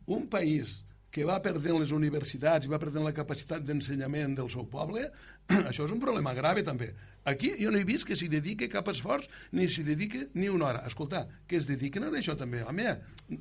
un país que va perdent les universitats i va perdent la capacitat d'ensenyament del seu poble, això és un problema grave també. Aquí jo no he vist que s'hi dedique cap esforç ni s'hi dedique ni una hora. Escolta, que es dediquen a això també, home.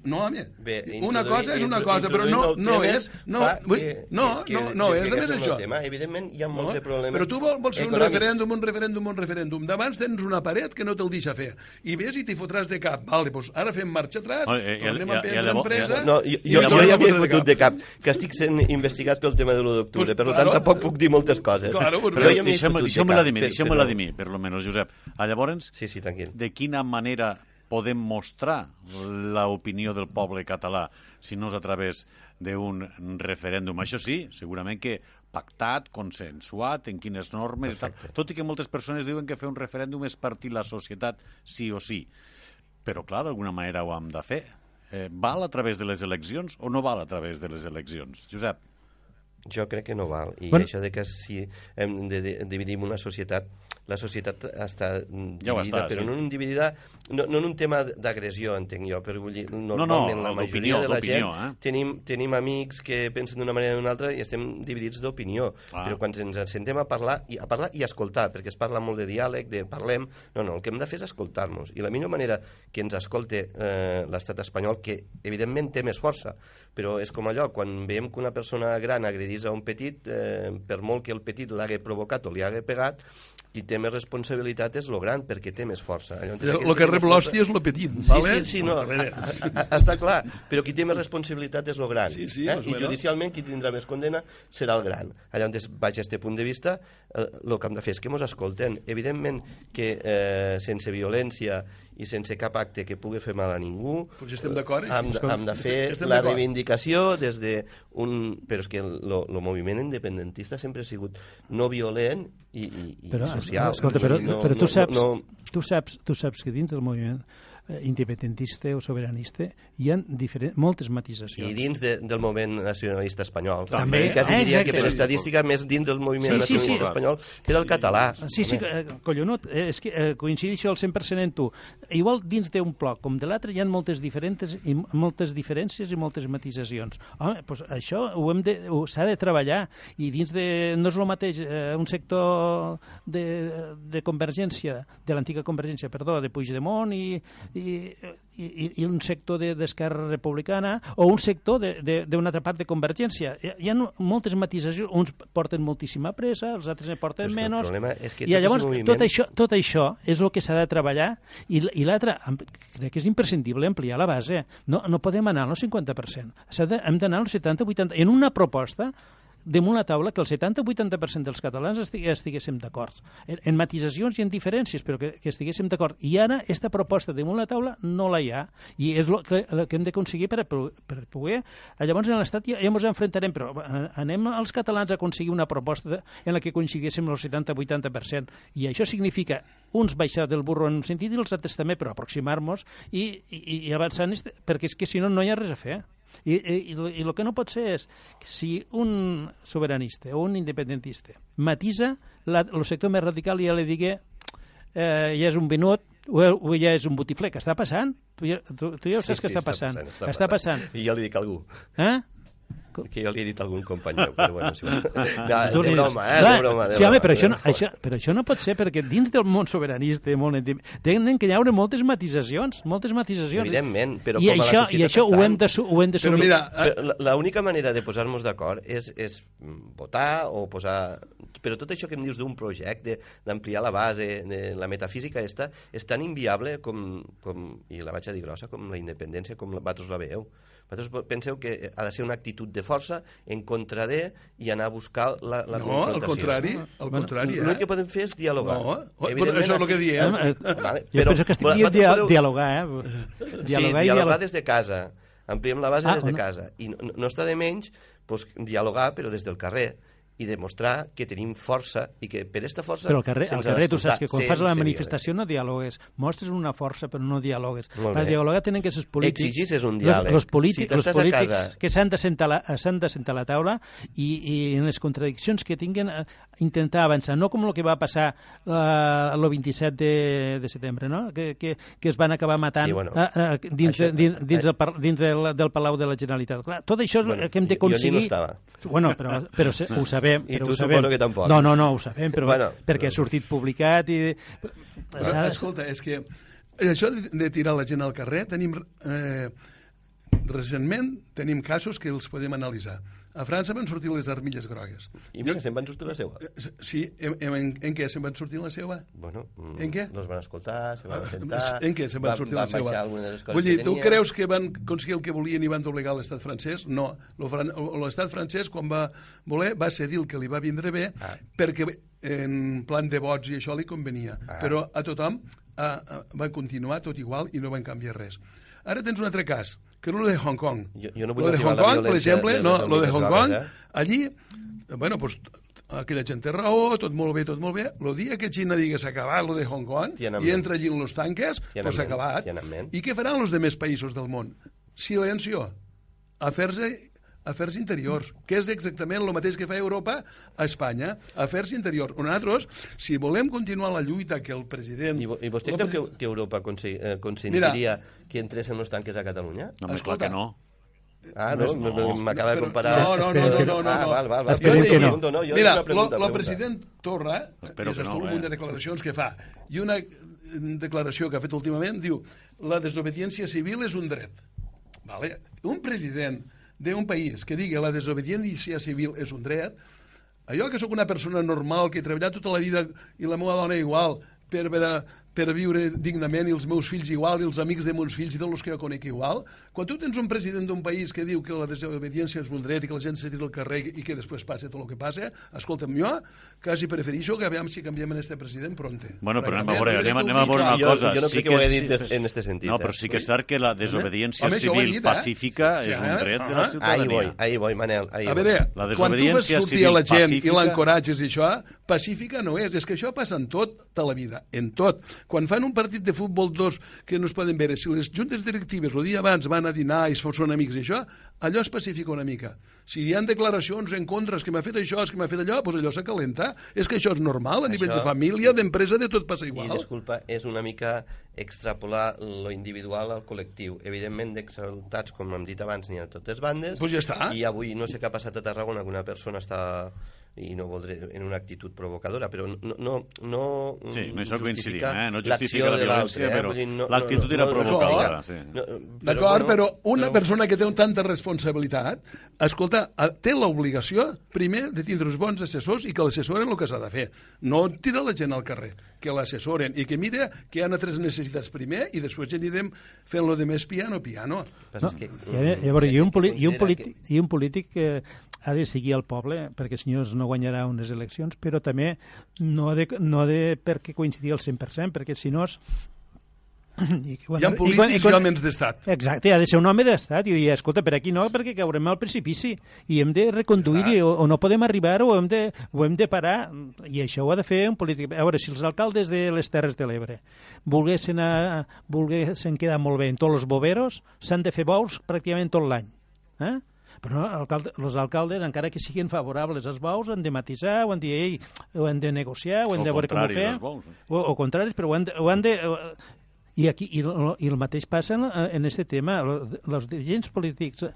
No, home. Bé, una cosa és una cosa, però no, no és... No, fa vull, que- no, que- no, que no és només el això. Tema. Evidentment, hi ha molts No? de problemes Però tu vol- vols fer un referèndum, un referèndum, un referèndum. D'abans tens una paret que no te'l deixa fer. I ves i t'hi fotràs de cap. Vale, doncs ara fem marxa atràs, Oh, eh, ja- tornem ja- a prendre ja llavors- empresa... ja- No, jo, jo, ja m'he fotut de cap, que estic sent investigat pel tema de l'1 d'octubre, per tant tampoc puc dir moltes coses. Però jo m'he fotut de cap, dir mi, mi, per lo menos, Josep. Ah, llavors, Sí, sí, tranquil. de quina manera podem mostrar l'opinió del poble català si no és a través d'un referèndum. Això sí, segurament que pactat, consensuat, en quines normes i tal. Tot i que moltes persones diuen que fer un referèndum és partir la societat sí o sí. Però, clar, d'alguna manera ho hem de fer. Eh, val a través de les eleccions o no val a través de les eleccions? Josep, Jo crec que no val. I Bueno. això de que si hem de, de dividir una societat, la societat està mm, Ja dividida, està, però sí. no en un dividida, no, no en un tema d'agressió, entenc jo, però vull dir, no, normalment la majoria de la gent eh? tenim, tenim amics que pensen d'una manera o d'una altra i estem dividits d'opinió, Clar. però quan ens sentem a parlar, i, a parlar i a escoltar, perquè es parla molt de diàleg, de parlem, no, no, el que hem de fer és escoltar-nos, i la millor manera que ens escolte eh, l'estat espanyol, que evidentment té més força, però és com allò, quan veiem que una persona gran agredís a un petit, eh, per molt que el petit l'hagi provocat o li hagi pegat, qui té més responsabilitat és lo gran, perquè té més força. El que rep l'hòstia és lo petit, Sí, vale? sí, sí, no, a, a, a, està clar, però qui té més responsabilitat és lo gran. Sí, sí, eh? I judicialment qui tindrà més condena serà el gran. Llavors, baix a aquest punt de vista, eh, el que hem de fer és que ens escolten. Evidentment que eh, sense violència i sense cap acte que pugui fer mal a ningú, Pues estem d'acord, eh? hem, de, hem de fer Estem la reivindicació des de un... Però és que el moviment independentista sempre ha sigut no violent i, i, i Però, social. escolta, però, no, però tu, no, saps, No, tu, saps, tu saps que dins del moviment independentista o sobiranista hi ha diferent, moltes matitzacions. I dins de, del moviment nacionalista espanyol. També, quasi eh, diria que per estadística més dins del moviment Sí, sí, sí. nacionalista espanyol queda el català. Sí, sí, eh, collonut, eh, és que eh, coincideixo al 100% en tu. Igual dins d'un bloc com de l'altre hi ha moltes, diferents, i moltes diferències i moltes matitzacions. Home, doncs això ho hem de, s'ha de treballar i dins de... No és el mateix eh, un sector de, de Convergència, de l'antiga Convergència, perdó, de Puigdemont i, i, i, i un sector de- d'Esquerra Republicana o un sector de- de- d'una altra part de Convergència. Hi, hi ha moltes matitzacions, uns porten moltíssima pressa, els altres ne porten Però menys. és que I llavors moviment- tot, això, tot això és el que s'ha de treballar i, i l'altre, crec que és imprescindible ampliar la base. No, no podem anar al 50%. S'ha De, hem d'anar al 70-80%. En una proposta damunt la taula que el 70-80% dels catalans estig estiguéssim d'acord. En, en matisacions i en diferències, però que, que estiguéssim d'acord. I ara, aquesta proposta damunt la taula no la hi ha. I és el que, el que hem d'aconseguir per, a- per poder... Llavors, en l'Estat ja, ja ens enfrontarem, però eh, anem els catalans a aconseguir una proposta en la que coincidíssim el 70-80%. I això significa uns baixar del burro en un sentit i els altres també, però aproximar-nos i, i, i avançar, perquè és que si no, no hi ha res a fer. I, i, i, lo- i el que no pot ser és que si un soberanista o un independentista matisa, la, el sector més radical ja li digui eh, ja és un venut o, o ja és un botifler. Què està passant? Tu ja, tu, tu ja ho saps que està passant. Està passant. I jo li dic a algú. Eh? Que jo li he dit a algun company meu, però bueno. De, Tu de broma, eh? clar, de broma, de sí, home, però això, no, això, però això no pot ser, perquè dins del món soberanista, món íntim, tenen que hi haure moltes matisacions, moltes matisacions. Evidentment, però I com a la això, societat I això ho estan- hem de, su- ho hem de Però subir. mira, eh, L'única manera de posar-nos d'acord és, és votar o posar... Però tot això que em dius d'un projecte, d'ampliar la base, de la metafísica, esta, és tan inviable com, com, i la vaig a dir grossa, com la independència, com la, vosaltres la veieu. Vosaltres penseu que ha de ser una actitud de força en contra de i anar a buscar la, la no, al confrontació. contrari, al contrari, L'únic eh? que podem fer és dialogar. No, oh, però això és el que diem. Eh, Vale, jo penso que estic dient dia, podeu- dialogar, eh? sí, Dialogar i dialogar dialogar. des de casa. Ampliem la base Ah, des de no. casa. I no, no està de menys pues, dialogar, però des del carrer i demostrar que tenim força i que per aquesta força... Però al carrer, al carrer tu saps que quan fas la manifestació no dialogues, mostres una força però no dialogues. Per dialogar tenen que ser els polítics. Exigis és un diàleg. Los, polítics, Si a polítics casa- que s'han de, sentar a la, s'han de sentar a la taula i, i en les contradiccions que tinguen eh, intentar avançar, no com el que va passar eh, el 27 de, de setembre, no? que, que, que es van acabar matant Sí, bueno, eh, eh, dins, això- de, dins, dins, del, dins del, del Palau de la Generalitat. Clar, tot això és Bueno, que hem jo- jo allí d'aconseguir... no estava. Bueno, però, però ho sabem. I però tu ho sabem. suposo que tampoc. No, no, no, ho sabem, però Bueno, perquè ha sortit publicat i... Però, escolta, és que això de, de tirar la gent al carrer, tenim... Eh, recentment tenim casos que els podem analitzar. A França van sortir les armilles grogues. I mira, se'n van sortir la seva. Eh, Sí, en, en, en què se'n van sortir la seva? Bueno, mm, En què? No es van escoltar, se van sentar... En què se'n van sortir la seva? Vull dir, tu creus que van aconseguir el que volien i van doblegar l'estat francès? No. L'estat francès, quan va voler, va cedir el que li va vindre bé Ah. perquè en plan de vots i això li convenia. Ah. Però a tothom a, a, van continuar tot igual i no van canviar res. Ara tens un altre cas, que el de Hong Kong. Jo- jo no vull lo de Hong Kong, per exemple, de no, lo de Hong Kong, eh? allí, bueno, pues, aquella gent té raó, tot molt bé, tot molt bé. El dia que Xina digui s'ha acabat lo de Hong Kong i entra allí en los tanques, pues s'ha acabat. I què faran els demés països del món? Silencio. A fer-se Afers Interiors, que és exactament el mateix que fa Europa a Espanya, Afers Interiors. Nosaltres, si volem continuar la lluita que el president... I, i vostè creu que, que Europa consi- eh, consentiria que entressin els tanques a Catalunya? No, més clar Escolta, que no. Ah, no, No. no. m'acaba de comparar... No, no, no, no, no, no. Ah, val, val, val. Jo que no. pregunto, no, jo Mira, el president Torra, Espero és que no, no, eh? de declaracions que fa, i una eh, declaració que ha fet últimament diu la desobediència civil és un dret. Vale? Un president d'un país que digui la desobediència civil és un dret, allò que sóc una persona normal, que he treballat tota la vida i la meva dona igual per, per, per viure dignament i els meus fills igual i els amics de meus fills i tots els que jo conec igual, quan tu tens un president d'un país que diu que la desobediència és un dret i que la gent se tira al carrer i que després passa tot el que passa, escolta'm, jo quasi prefereixo que aviam si canviem en este president pronte. Bueno, però anem a veure, anem, anem a veure una que Jo- cosa. jo no sí crec que ho hagi sí- dit des- en este sentit, No, però eh? sí que és cert que la desobediència Home, ho he civil dit, eh? pacífica Sí, és un eh? dret de Ah, la Ahí ciutadania. voy, ahí voy, Manel. Ahí A veure, La quan tu fas desobediència sortir a la gent pacífica- i l'encoratges i això, pacífica no és. És que això passa en tot, tota la vida, en tot. Quan fan un partit de futbol dos que no es poden veure, si les juntes directives el dia abans van a dinar i es són amics i això, allò es pacifica una mica. Si hi han declaracions en contra, és que m'ha fet això, és que m'ha fet allò, doncs allò s'acalenta. És que això és normal, a nivell Això- de família, d'empresa, de tot passa I, igual. disculpa, és una mica extrapolar lo individual al col·lectiu. Evidentment, d'exaltats, com hem dit abans, n'hi ha a totes bandes. Pues ja està. I avui no sé què ha passat a Tarragona, que una persona està i no voldré, en una actitud provocadora, però no, no, no Sí, en això coincidim, justifica eh? No justifica la violència, eh? però no- no- l'actitud no- era no- no- provocadora, sí. No, D'acord, però una però- persona que té un tanta responsabilitat, escolta, eh, té l'obligació, primer, de tindre uns bons assessors i que l'assessoren el que s'ha de fer. No tirar la gent al carrer, que l'assessoren i que mira que hi ha altres necessitats primer i després ja anirem fent-lo de més piano, piano. No, que, veure, i un, poli, i un, polític, i un polític que ha de seguir el poble, perquè si no no guanyarà unes eleccions, però també no ha de, no ha de perquè coincidir al 100%, perquè si no és... I, quan- Hi ha i quan- polítics i, quan- homes d'estat. Exacte, ha de ser un home d'estat i dir, escolta, per aquí no, perquè caurem al precipici i hem de reconduir o, o no podem arribar o hem, de, o hem de parar i això ho ha de fer un polític. A veure, si els alcaldes de les Terres de l'Ebre volguessin, a, volguessin quedar molt bé en tots els boveros, s'han de fer bous pràcticament tot l'any. Eh? Però no, alcalde, els alcaldes, encara que siguin favorables als bous, han de matisar, ho han de, ei, ho han de negociar, ho han O de veure com ho bous, eh? O, o contraris, però ho han de... Ho han de i, aquí, i, el, I el mateix passa en, en este tema. Els dirigents polítics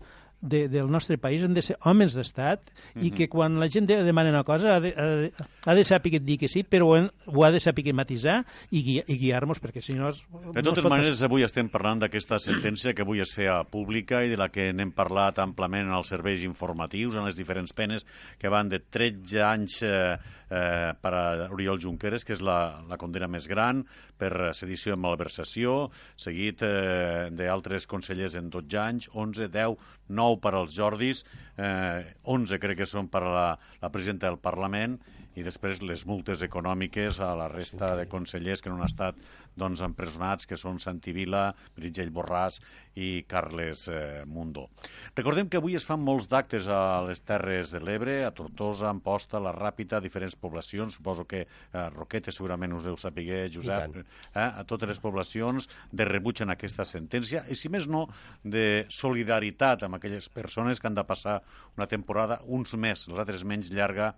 de, del nostre país han de ser homes d'estat mm -hmm. i que quan la gent de, demana una cosa ha de, ha de, ha de saber dir que sí, però ho, ho ha de saber matisar i, gui, i guiar-nos, perquè si no... Es, De totes no es pot maneres, avui estem parlant d'aquesta sentència que avui es feia pública i de la que n'hem parlat amplament en els serveis informatius, en les diferents penes que van de 13 anys eh, eh, per a Oriol Junqueras, que és la, la condena més gran per sedició i malversació, seguit eh, d'altres consellers en 12 anys, 11, 10, 9 per als Jordis, eh, 11 crec que són per a la, la presidenta del Parlament, i després les multes econòmiques a la resta de consellers que no han estat doncs, empresonats, que són Santi Vila, Britgell Borràs i Carles eh, Mundo. Recordem que avui es fan molts d'actes a les Terres de l'Ebre, a Tortosa, Amposta, La Ràpita, diferents poblacions, suposo que eh, Roquetes segurament us deu saber, Josep, eh, a totes les poblacions de rebuig en aquesta sentència. I, si més no, de solidaritat amb aquelles persones que han de passar una temporada, uns més, els altres menys llarga,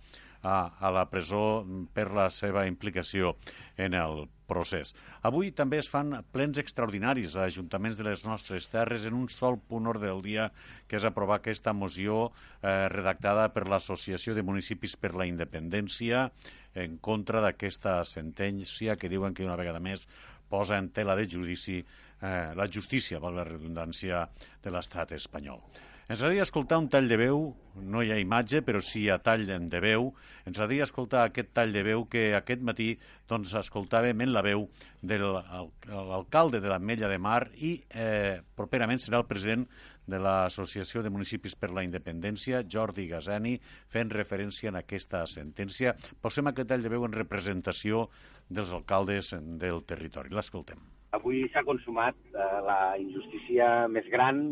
a, a la presó per la seva implicació en el procés. Avui també es fan plens extraordinaris a ajuntaments de les nostres terres en un sol punt ordre del dia, que és aprovar aquesta moció eh, redactada per l'Associació de Municipis per la Independència en contra d'aquesta sentència que diuen que una vegada més posa en tela de judici eh, la justícia, val la redundància, de l'estat espanyol. Ens agradaria escoltar un tall de veu, no hi ha imatge, però sí ha tall de veu. Ens agradaria escoltar aquest tall de veu que aquest matí doncs, escoltàvem en la veu de l'alcalde de l'Ametlla de Mar i eh, properament serà el president de l'Associació de Municipis per la Independència, Jordi Gazani, fent referència en aquesta sentència. Posem aquest tall de veu en representació dels alcaldes del territori. L'escoltem. Avui s'ha consumat eh, la injustícia més gran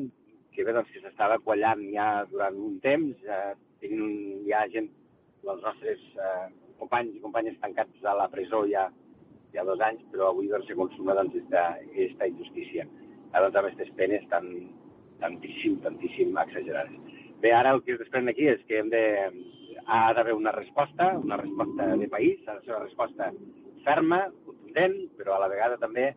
que bé, doncs, que s'estava quallant ja durant un temps. Eh, tenim un, ha gent, els nostres eh, companys i companyes tancats a la presó ja, ja dos anys, però avui doncs, se consuma doncs, esta, esta injustícia. Eh, doncs, amb aquestes penes tan, tantíssim, tantíssim exagerades. Bé, ara el que es desprèn aquí és que hem de, ha d'haver una resposta, una resposta de país, ha de ser una resposta ferma, contundent, però a la vegada també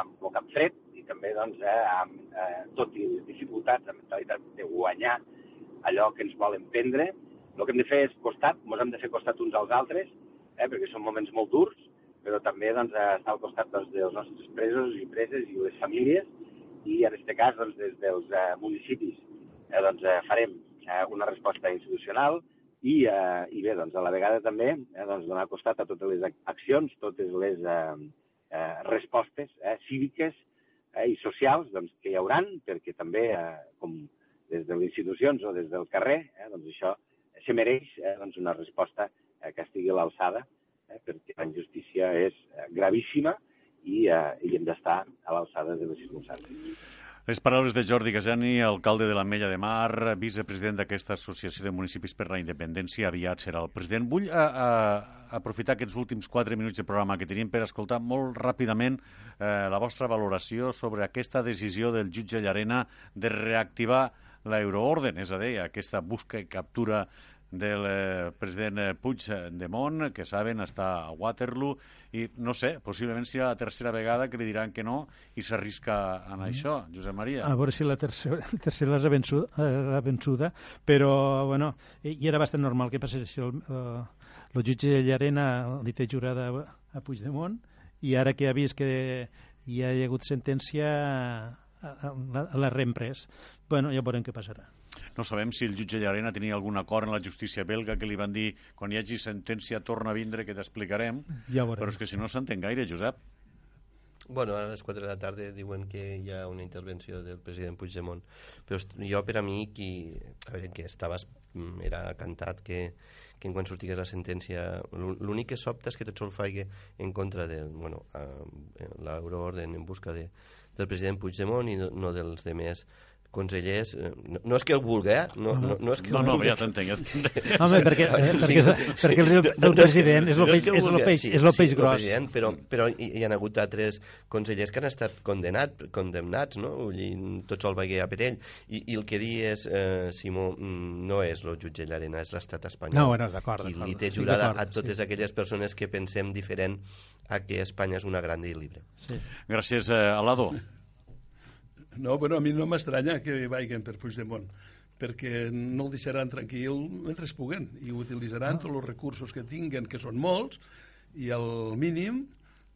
amb cap fred també doncs, eh, amb eh, tot i les dificultats, amb mentalitat de guanyar allò que ens volen prendre. El que hem de fer és costat, ens hem de fer costat uns als altres, eh, perquè són moments molt durs, però també doncs, estar al costat doncs, dels nostres presos i preses i les famílies, i en aquest cas doncs, des dels eh, municipis eh, doncs, eh, farem eh, una resposta institucional i, eh, i bé, doncs, a la vegada també eh, doncs, donar costat a totes les accions, totes les eh, eh, respostes eh, cíviques eh, i socials doncs, que hi hauran, perquè també, eh, com des de les institucions o des del carrer, eh, doncs això se mereix eh, doncs una resposta eh, que estigui a l'alçada, eh, perquè la injustícia és eh, gravíssima i, eh, i hem d'estar a l'alçada de les circumstàncies. Les paraules de Jordi Gasani, alcalde de l'Ametlla de Mar, vicepresident d'aquesta Associació de Municipis per la Independència, aviat serà el president. Vull a, a, aprofitar aquests últims quatre minuts de programa que tenim per escoltar molt ràpidament eh, la vostra valoració sobre aquesta decisió del jutge Llarena de reactivar l'euroorden, és a dir, aquesta busca i captura del eh, president Puigdemont, que saben està a Waterloo, i no sé, possiblement serà la tercera vegada que li diran que no i s'arrisca en mm. això, Josep Maria. A veure si la tercera, la tercera l'ha vençuda, eh, vençuda, però, bueno, i era bastant normal que passés això. El, eh, el jutge Llarena li té jurada a Puigdemont i ara que ha vist que hi ha hagut sentència l'ha reemprès. Bueno, ja veurem què passarà. No sabem si el jutge Llarena tenia algun acord en la justícia belga que li van dir quan hi hagi sentència torna a vindre que t'explicarem. Ja veurem. Però és que si no s'entén gaire, Josep. Bueno, a les 4 de la tarda diuen que hi ha una intervenció del president Puigdemont, però jo per a mi qui, a veure, que estaves, mm, era cantat que, que en quan sortigués la sentència l'únic que sobta és que tot sol faig en contra de bueno, l'euroorden en busca de, del president Puigdemont i no, no dels demés consellers, eh, no, no és que el vulgui, eh? No, no, no és que no, no, ja t'entenc. Ja Home, perquè, eh, perquè, sí, perquè el, el president és el peix, és el peix, és el peix gros. President, però, però hi, hi ha hagut altres consellers que han estat condenat, condemnats, no? I tots el veia per ell. I, I el que di és, eh, Simó, mm, no és el jutge Llarena, és l'estat espanyol. No, bueno, d'acord. I li té jurada sí, a totes sí. aquelles persones que pensem diferent a que Espanya és una gran i llibre. Sí. Gràcies, eh, Alado. No, bueno, a mi no m'estranya que vagin per Puigdemont perquè no el deixaran tranquil mentre es puguen i utilitzaran ah. tots els recursos que tinguen, que són molts, i al mínim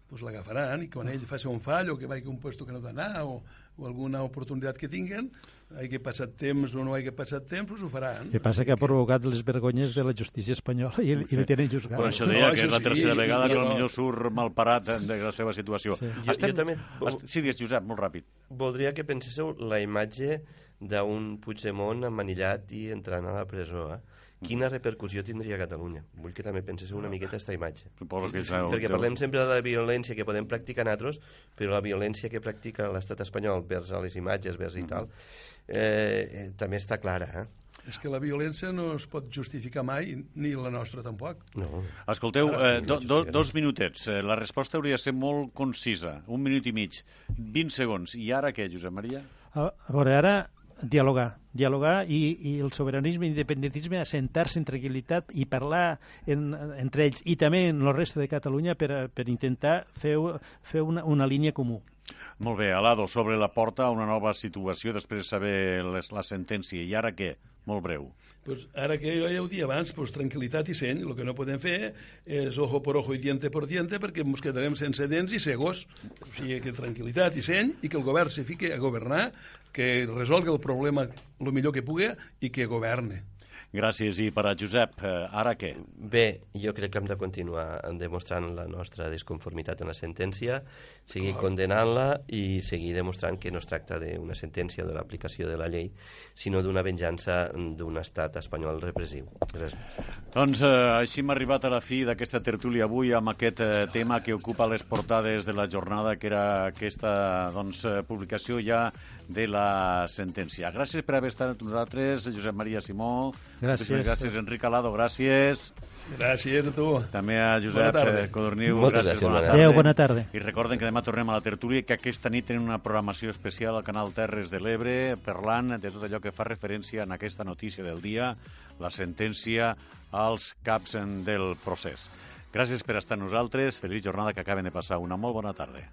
pues, l'agafaran i quan ell faci un fall o que vagi a un lloc que no d'anar o, o alguna oportunitat que tinguen hagi passat temps o no hagi passat temps, pues ho faran. Que passa que ha provocat les vergonyes de la justícia espanyola i, i li tenen juzgat. Però això deia no, que és la tercera sí, vegada que potser surt mal parat de la seva situació. Sí. Jo, Estem... jo també... Sí, digues, Josep, molt ràpid. Voldria que penséssiu la imatge d'un Puigdemont emmanillat i entrant a la presó. Eh? Quina repercussió tindria a Catalunya? Vull que també penséssiu una miqueta aquesta imatge. Suposo que és el Perquè parlem sempre de la violència que podem practicar nosaltres, però la violència que practica l'estat espanyol vers a les imatges, vers i tal, eh, eh, també està clara. Eh? És que la violència no es pot justificar mai, ni la nostra tampoc. No. Escolteu, eh, do, do, dos minutets. Eh, la resposta hauria de ser molt concisa. Un minut i mig. 20 segons. I ara què, Josep Maria? A, a veure, ara dialogar, dialogar i, i el sobiranisme i l'independentisme assentar-se en tranquil·litat i parlar en, entre ells i també en la resta de Catalunya per, per intentar fer, fer una, una línia comú. Molt bé, Alado, sobre la porta a una nova situació després de saber les, la sentència. I ara què? Molt breu. Pues ara que jo ja ho dia abans, pues, tranquil·litat i seny. El que no podem fer és ojo por ojo i diente por diente perquè ens quedarem sense dents i cegos. O sigui que tranquil·litat i seny i que el govern se fique a governar, que resolgui el problema el millor que pugui i que governe. Gràcies. I per a Josep, eh, ara què? Bé, jo crec que hem de continuar demostrant la nostra disconformitat en la sentència, seguir condenant-la i seguir demostrant que no es tracta d'una sentència o de l'aplicació de la llei, sinó d'una venjança d'un estat espanyol repressiu. Res Doncs eh, així hem arribat a la fi d'aquesta tertúlia avui amb aquest eh, tema que ocupa les portades de la jornada, que era aquesta doncs, eh, publicació ja de la sentència. Gràcies per haver estat amb nosaltres, Josep Maria Simó, Gràcies. Gràcies, Enric Alado, gràcies. Gràcies a tu. També a Bona Josep tarda. eh, Codorniu, Moltes gràcies, gràcies, bona tarda. Adéu, bona tarda. I recorden que demà tornem a la tertúlia i que aquesta nit tenen una programació especial al canal Terres de l'Ebre parlant de tot allò que fa referència en aquesta notícia del dia, la sentència als caps en del procés. Gràcies per estar amb nosaltres, feliç jornada que acaben de passar una molt bona tarda.